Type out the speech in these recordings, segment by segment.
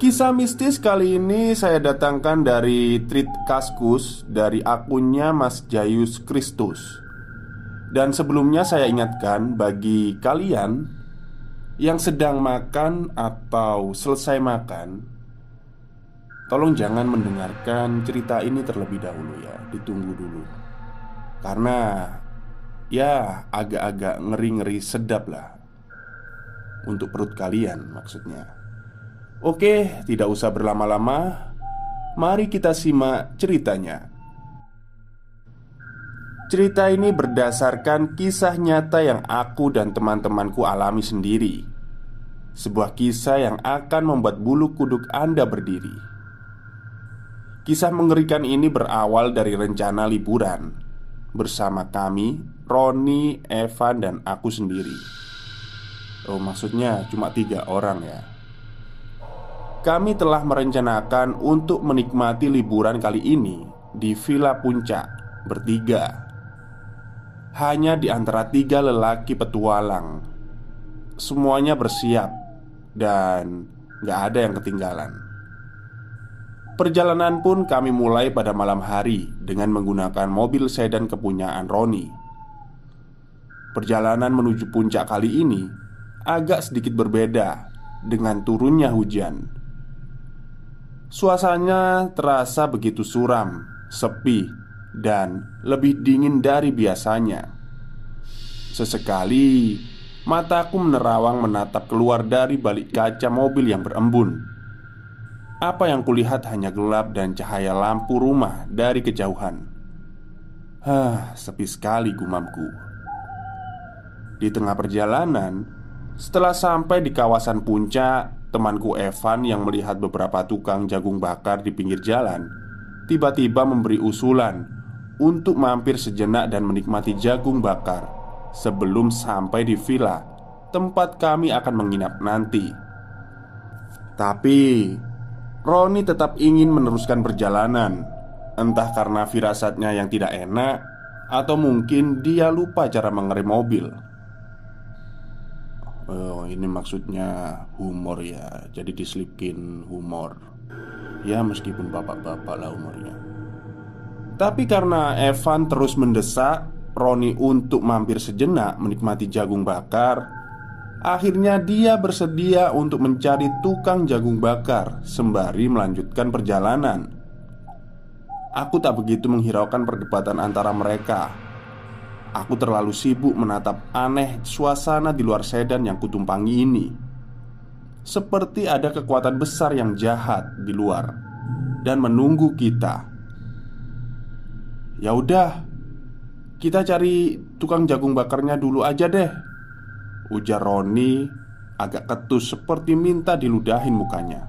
Kisah mistis kali ini saya datangkan dari tweet Kaskus dari akunnya Mas Jayus Kristus. Dan sebelumnya saya ingatkan bagi kalian yang sedang makan atau selesai makan, tolong jangan mendengarkan cerita ini terlebih dahulu ya, ditunggu dulu. Karena ya agak-agak ngeri-ngeri sedap lah untuk perut kalian maksudnya. Oke, tidak usah berlama-lama. Mari kita simak ceritanya. Cerita ini berdasarkan kisah nyata yang aku dan teman-temanku alami sendiri. Sebuah kisah yang akan membuat bulu kuduk Anda berdiri. Kisah mengerikan ini berawal dari rencana liburan bersama kami, Roni, Evan, dan aku sendiri. Oh, maksudnya cuma tiga orang ya kami telah merencanakan untuk menikmati liburan kali ini di Villa Puncak bertiga. Hanya di antara tiga lelaki petualang, semuanya bersiap dan gak ada yang ketinggalan. Perjalanan pun kami mulai pada malam hari dengan menggunakan mobil sedan kepunyaan Roni. Perjalanan menuju puncak kali ini agak sedikit berbeda dengan turunnya hujan Suasananya terasa begitu suram, sepi, dan lebih dingin dari biasanya. Sesekali mataku menerawang menatap keluar dari balik kaca mobil yang berembun. Apa yang kulihat hanya gelap dan cahaya lampu rumah dari kejauhan. Hah, sepi sekali gumamku. Di tengah perjalanan, setelah sampai di kawasan puncak, Temanku Evan yang melihat beberapa tukang jagung bakar di pinggir jalan Tiba-tiba memberi usulan Untuk mampir sejenak dan menikmati jagung bakar Sebelum sampai di villa Tempat kami akan menginap nanti. Tapi Roni tetap ingin meneruskan perjalanan Entah karena firasatnya yang tidak enak Atau mungkin dia lupa cara mengerem mobil Oh ini maksudnya humor ya. Jadi diselipin humor. Ya meskipun bapak-bapak lah humornya Tapi karena Evan terus mendesak Roni untuk mampir sejenak menikmati jagung bakar Akhirnya dia bersedia untuk mencari tukang jagung bakar Sembari melanjutkan perjalanan. Aku tak begitu menghiraukan perdebatan antara mereka Aku terlalu sibuk menatap aneh suasana di luar sedan yang kutumpangi ini. Seperti ada kekuatan besar yang jahat di luar Dan menunggu kita. Ya udah, kita cari tukang jagung bakarnya dulu aja deh Ujar Roni agak ketus seperti minta diludahin mukanya.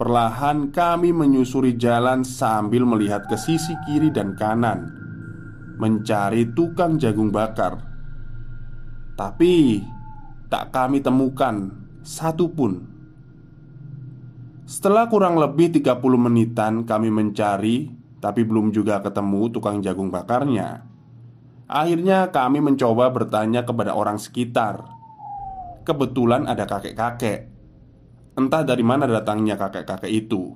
Perlahan kami menyusuri jalan sambil melihat ke sisi kiri dan kanan mencari tukang jagung bakar. Tapi tak kami temukan satu pun. Setelah kurang lebih 30 menitan kami mencari Tapi belum juga ketemu tukang jagung bakarnya Akhirnya kami mencoba bertanya kepada orang sekitar Kebetulan ada kakek-kakek Entah dari mana datangnya kakek-kakek itu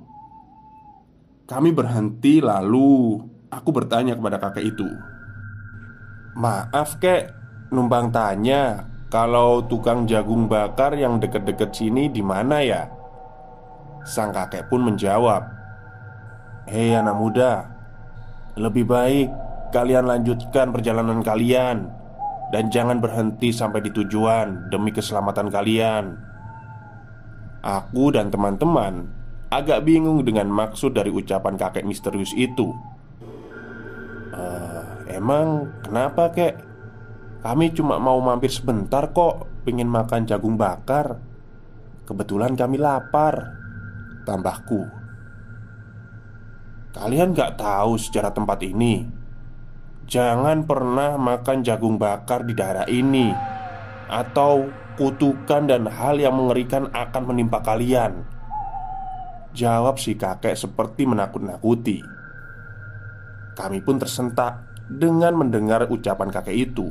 Kami berhenti lalu Aku bertanya kepada kakek itu. Maaf kek, numpang tanya Kalau tukang jagung bakar yang deket-deket sini di mana ya? Sang kakek pun menjawab Hei anak muda Lebih baik kalian lanjutkan perjalanan kalian Dan jangan berhenti sampai di tujuan Demi keselamatan kalian. Aku dan teman-teman agak bingung dengan maksud dari ucapan kakek misterius itu Emang kenapa kek? Kami cuma mau mampir sebentar kok Pengen makan jagung bakar. Kebetulan kami lapar Tambahku. Kalian gak tahu sejarah tempat ini. Jangan pernah makan jagung bakar di daerah ini Atau kutukan dan hal yang mengerikan akan menimpa kalian. Jawab si kakek seperti menakut-nakuti Kami pun tersentak dengan mendengar ucapan kakek itu.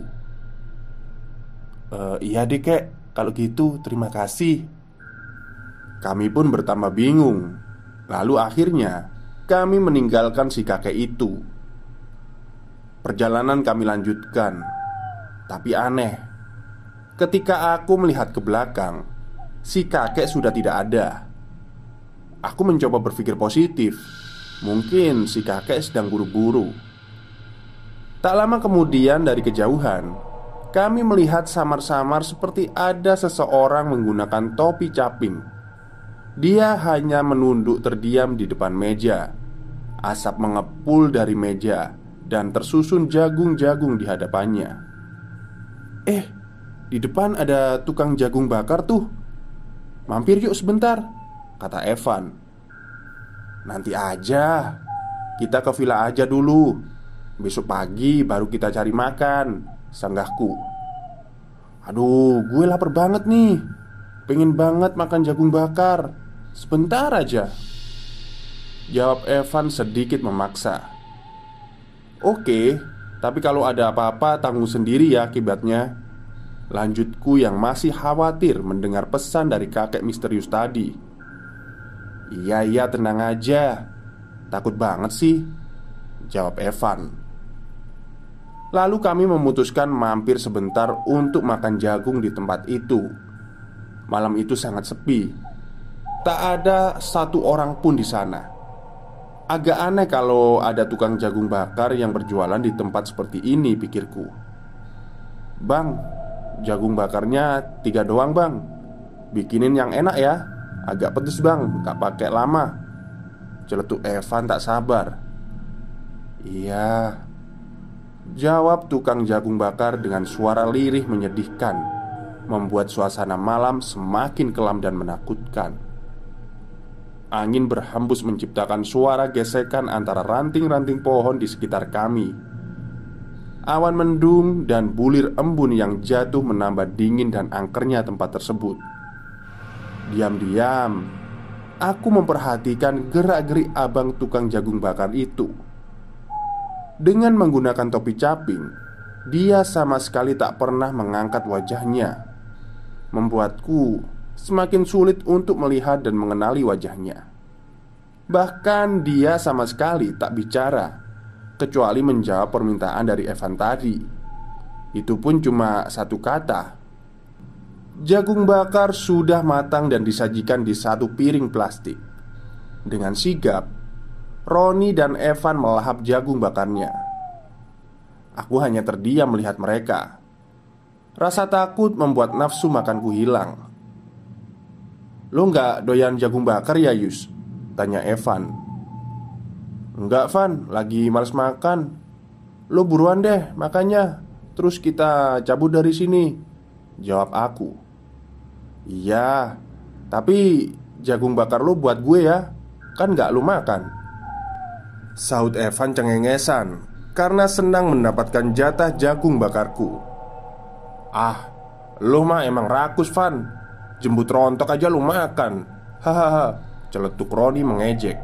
E, Iya deh kek, kalau gitu terima kasih. Kami pun bertambah bingung. Lalu akhirnya kami meninggalkan si kakek itu. Perjalanan kami lanjutkan. Tapi aneh Ketika aku melihat ke belakang, si kakek sudah tidak ada. Aku mencoba berpikir positif. Mungkin si kakek sedang buru-buru. Tak lama kemudian, dari kejauhan, kami melihat samar-samar seperti ada seseorang menggunakan topi caping. Dia hanya menunduk terdiam di depan meja. Asap mengepul dari meja dan tersusun jagung-jagung di hadapannya. Eh, di depan ada tukang jagung bakar tuh Mampir yuk sebentar Kata Evan Nanti aja. Kita ke villa aja dulu. Besok pagi baru kita cari makan. Sanggahku. Aduh gue lapar banget nih. Pengen banget makan jagung bakar. Sebentar aja. Jawab Evan sedikit memaksa. Oke Tapi kalau ada apa-apa tanggung sendiri ya akibatnya. Lanjutku yang masih khawatir mendengar pesan dari kakek misterius tadi Iya iya tenang aja. Takut banget sih Jawab Evan. Lalu kami memutuskan mampir sebentar untuk makan jagung di tempat itu. Malam itu sangat sepi. Tak ada satu orang pun di sana. Agak aneh kalau ada tukang jagung bakar yang berjualan di tempat seperti ini pikirku. Bang, Jagung bakarnya tiga doang bang. Bikinin yang enak ya Agak pedes bang, gak pakai lama. Celetuk Evan tak sabar. Iya. Jawab tukang jagung bakar dengan suara lirih menyedihkan Membuat suasana malam semakin kelam dan menakutkan. Angin berhembus menciptakan suara gesekan antara ranting-ranting pohon di sekitar kami. Awan mendung dan bulir embun yang jatuh menambah dingin dan angkernya tempat tersebut. Diam-diam, aku memperhatikan gerak-gerik abang tukang jagung bakar itu. Dengan menggunakan topi caping, dia sama sekali tak pernah mengangkat wajahnya, membuatku semakin sulit untuk melihat dan mengenali wajahnya. Bahkan dia sama sekali tak bicara kecuali menjawab permintaan dari Evan tadi. Itu pun cuma satu kata. Jagung bakar sudah matang dan disajikan di satu piring plastik. Dengan sigap, Roni dan Evan melahap jagung bakarnya. Aku hanya terdiam melihat mereka. Rasa takut membuat nafsu makanku hilang. Lo nggak doyan jagung bakar ya Yus? Tanya Evan Enggak Van, lagi males makan Lo buruan deh makanya Terus kita cabut dari sini Jawab aku Iya Tapi jagung bakar lo buat gue ya. Kan gak lo makan. Saud Evan cengengesan Karena senang mendapatkan jatah jagung bakarku. Ah Lo mah emang rakus Van. Jembut rontok aja lo makan. Hahaha Celetuk Roni mengejek.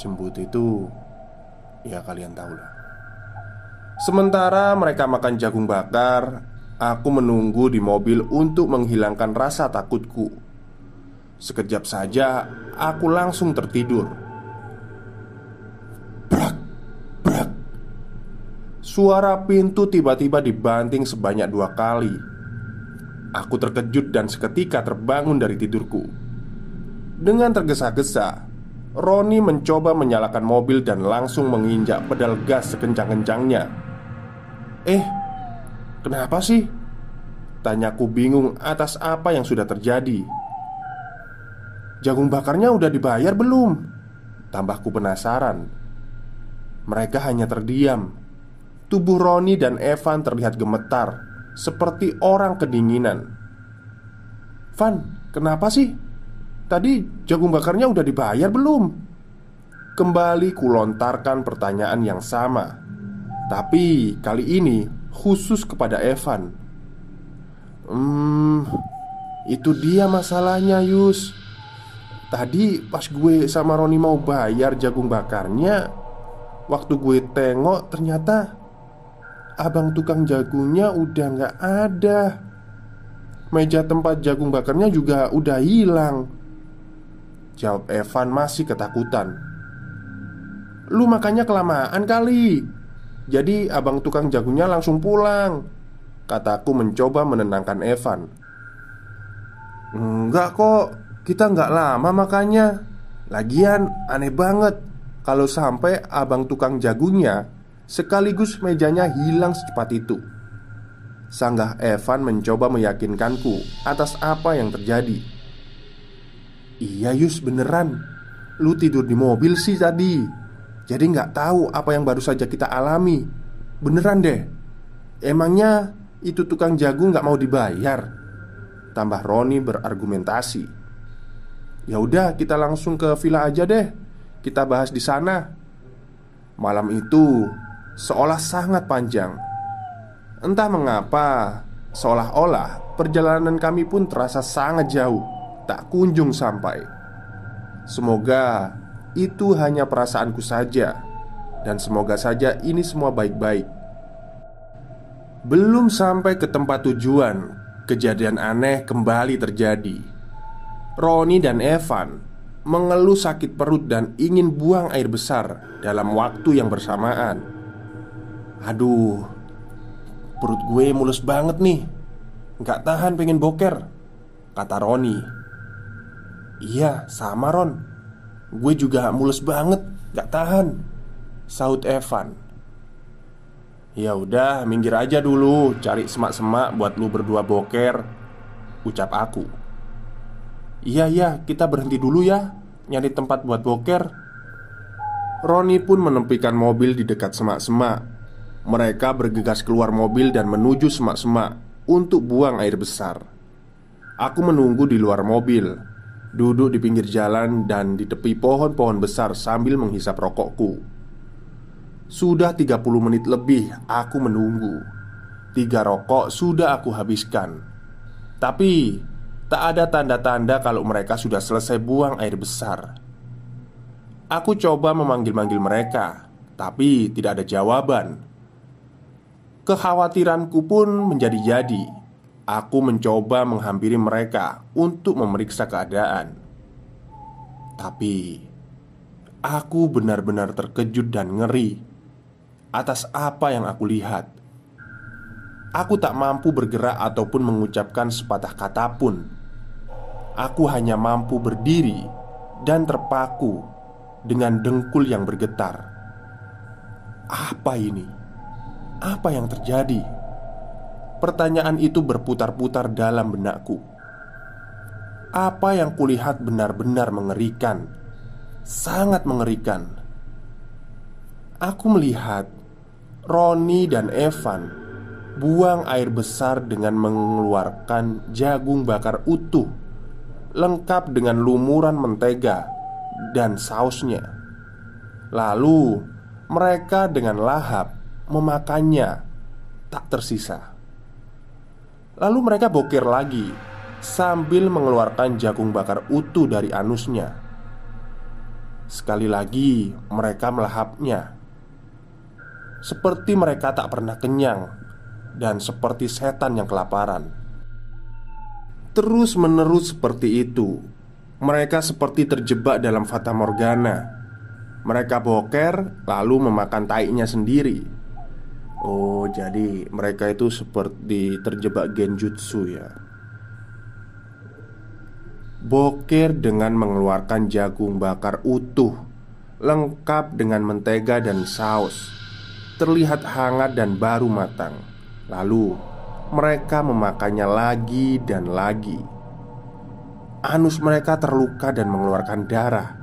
Jembut itu Ya kalian tahu lah Sementara mereka makan jagung bakar Aku menunggu di mobil untuk menghilangkan rasa takutku. Sekejap saja aku langsung tertidur. Brak, brak Suara pintu tiba-tiba dibanting sebanyak dua kali. Aku terkejut dan seketika terbangun dari tidurku. Dengan tergesa-gesa Roni mencoba menyalakan mobil dan langsung menginjak pedal gas sekencang-kencangnya. "Eh, kenapa sih?" Tanyaku bingung atas apa yang sudah terjadi. "Jagung bakarnya udah dibayar belum?" Tambahku penasaran. Mereka hanya terdiam. Tubuh Roni dan Evan terlihat gemetar, seperti orang kedinginan. "Van, Kenapa sih? Tadi jagung bakarnya udah dibayar belum? Kembali kulontarkan pertanyaan yang sama Tapi kali ini khusus kepada Evan. Hmm, itu dia masalahnya Yus. Tadi pas gue sama Roni mau bayar jagung bakarnya Waktu gue tengok ternyata Abang tukang jagungnya udah nggak ada. Meja tempat jagung bakarnya juga udah hilang. Jawab Evan masih ketakutan. Lu makanya kelamaan kali Jadi abang tukang jagungnya langsung pulang. Kataku mencoba menenangkan Evan. Enggak kok Kita nggak lama makanya Lagian aneh banget Kalau sampai abang tukang jagungnya Sekaligus mejanya hilang secepat itu. Sanggah Evan mencoba meyakinkanku Atas apa yang terjadi. Iya Yus beneran. Lu tidur di mobil sih tadi Jadi nggak tahu apa yang baru saja kita alami Beneran deh Emangnya itu tukang jagung nggak mau dibayar? Tambah Roni berargumentasi. Ya udah, kita langsung ke villa aja deh. Kita bahas di sana. Malam itu seolah sangat panjang. Entah mengapa, seolah-olah perjalanan kami pun terasa sangat jauh, tak kunjung sampai. Semoga itu hanya perasaanku saja, dan semoga saja ini semua baik-baik. Belum sampai ke tempat tujuan, kejadian aneh kembali terjadi. Roni dan Evan mengeluh sakit perut dan ingin buang air besar dalam waktu yang bersamaan. Aduh, perut gue mulus banget nih. Gak tahan pengen boker, kata Roni. Iya, sama Ron. Gue juga mulus banget, gak tahan. Saud Evan. Ya udah, minggir aja dulu, cari semak-semak buat lu berdua boker. Ucap aku. Iya iya, kita berhenti dulu ya, nyari tempat buat boker. Roni pun menempikan mobil di dekat semak-semak. Mereka bergegas keluar mobil dan menuju semak-semak untuk buang air besar. Aku menunggu di luar mobil, duduk di pinggir jalan dan di tepi pohon-pohon besar sambil menghisap rokokku. Sudah 30 menit lebih aku menunggu. Tiga rokok sudah aku habiskan. Tapi Tak ada tanda-tanda kalau mereka sudah selesai buang air besar. Aku coba memanggil-manggil mereka Tapi tidak ada jawaban. Kekhawatiranku pun menjadi-jadi Aku mencoba menghampiri mereka untuk memeriksa keadaan Tapi Aku benar-benar terkejut dan ngeri atas apa yang aku lihat. Aku tak mampu bergerak ataupun mengucapkan sepatah kata pun. Aku hanya mampu berdiri dan terpaku dengan dengkul yang bergetar. Apa ini? Apa yang terjadi? Pertanyaan itu berputar-putar dalam benakku. Apa yang kulihat benar-benar mengerikan, sangat mengerikan. Aku melihat Roni dan Evan buang air besar dengan mengeluarkan jagung bakar utuh lengkap dengan lumuran mentega dan sausnya. Lalu mereka dengan lahap memakannya tak tersisa. Lalu mereka bokir lagi sambil mengeluarkan jagung bakar utuh dari anusnya. Sekali lagi mereka melahapnya seperti mereka tak pernah kenyang dan seperti setan yang kelaparan. Terus menerus seperti itu, mereka seperti terjebak dalam fata morgana. Mereka boker lalu memakan taiknya sendiri. Oh, jadi mereka itu seperti terjebak genjutsu ya. Boker dengan mengeluarkan jagung bakar utuh, lengkap dengan mentega dan saus terlihat hangat dan baru matang. Lalu mereka memakannya lagi dan lagi. Anus mereka terluka dan mengeluarkan darah.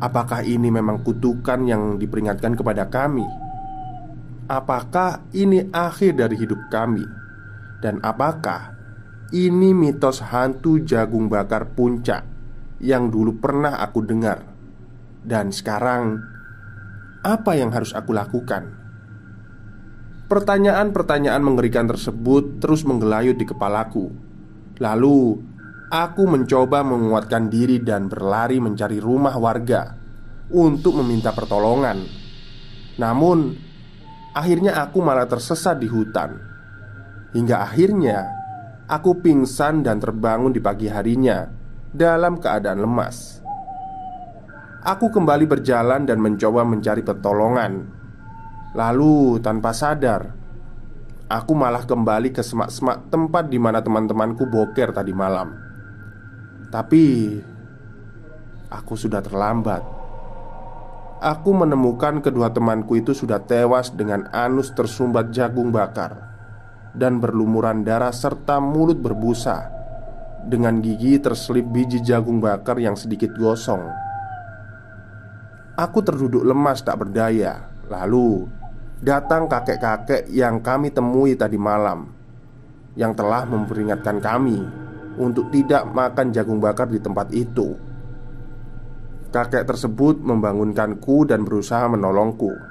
Apakah ini memang kutukan yang diperingatkan kepada kami? Apakah ini akhir dari hidup kami? Dan apakah Ini mitos hantu jagung bakar puncak Yang dulu pernah aku dengar Dan sekarang Apa yang harus aku lakukan? Pertanyaan-pertanyaan mengerikan tersebut terus menggelayut di kepalaku Lalu Aku mencoba menguatkan diri dan berlari mencari rumah warga Untuk meminta pertolongan Namun Akhirnya aku malah tersesat di hutan Hingga akhirnya Aku pingsan dan terbangun di pagi harinya dalam keadaan lemas. Aku kembali berjalan dan mencoba mencari pertolongan. Lalu, tanpa sadar, aku malah kembali ke semak-semak tempat di mana teman-temanku boker tadi malam. Tapi, aku sudah terlambat. Aku menemukan kedua temanku itu sudah tewas dengan anus tersumbat jagung bakar dan berlumuran darah serta mulut berbusa dengan gigi terselip biji jagung bakar yang sedikit gosong. Aku terduduk lemas tak berdaya. Lalu datang kakek-kakek yang kami temui tadi malam yang telah memperingatkan kami untuk tidak makan jagung bakar di tempat itu. Kakek tersebut membangunkanku dan berusaha menolongku.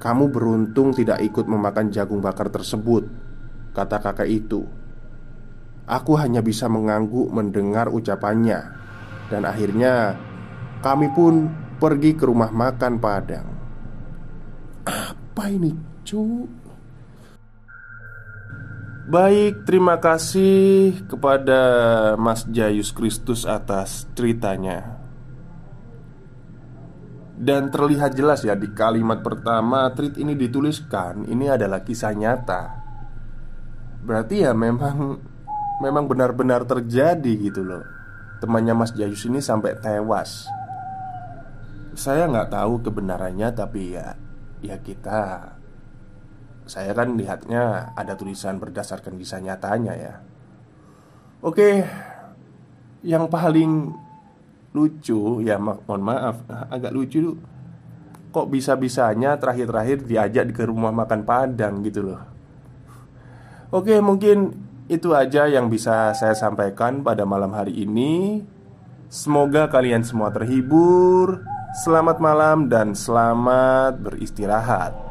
Kamu beruntung tidak ikut memakan jagung bakar tersebut Kata kakak itu Aku hanya bisa mengangguk mendengar ucapannya Dan akhirnya Kami pun pergi ke rumah makan Padang Apa ini cu? Baik, terima kasih kepada Mas Jayus Kristus atas ceritanya dan terlihat jelas ya di kalimat pertama tweet ini dituliskan Ini adalah kisah nyata. Berarti ya memang Memang benar-benar terjadi gitu loh. Temannya Mas Jayus ini sampai tewas. Saya nggak tahu kebenarannya tapi ya Ya kita Saya kan lihatnya ada tulisan berdasarkan kisah nyatanya ya. Oke Yang paling lucu ya mohon maaf. Agak lucu kok bisa-bisanya terakhir-terakhir diajak ke rumah makan Padang gitu loh. Oke mungkin itu aja yang bisa saya sampaikan pada malam hari ini. Semoga kalian semua terhibur. Selamat malam dan selamat beristirahat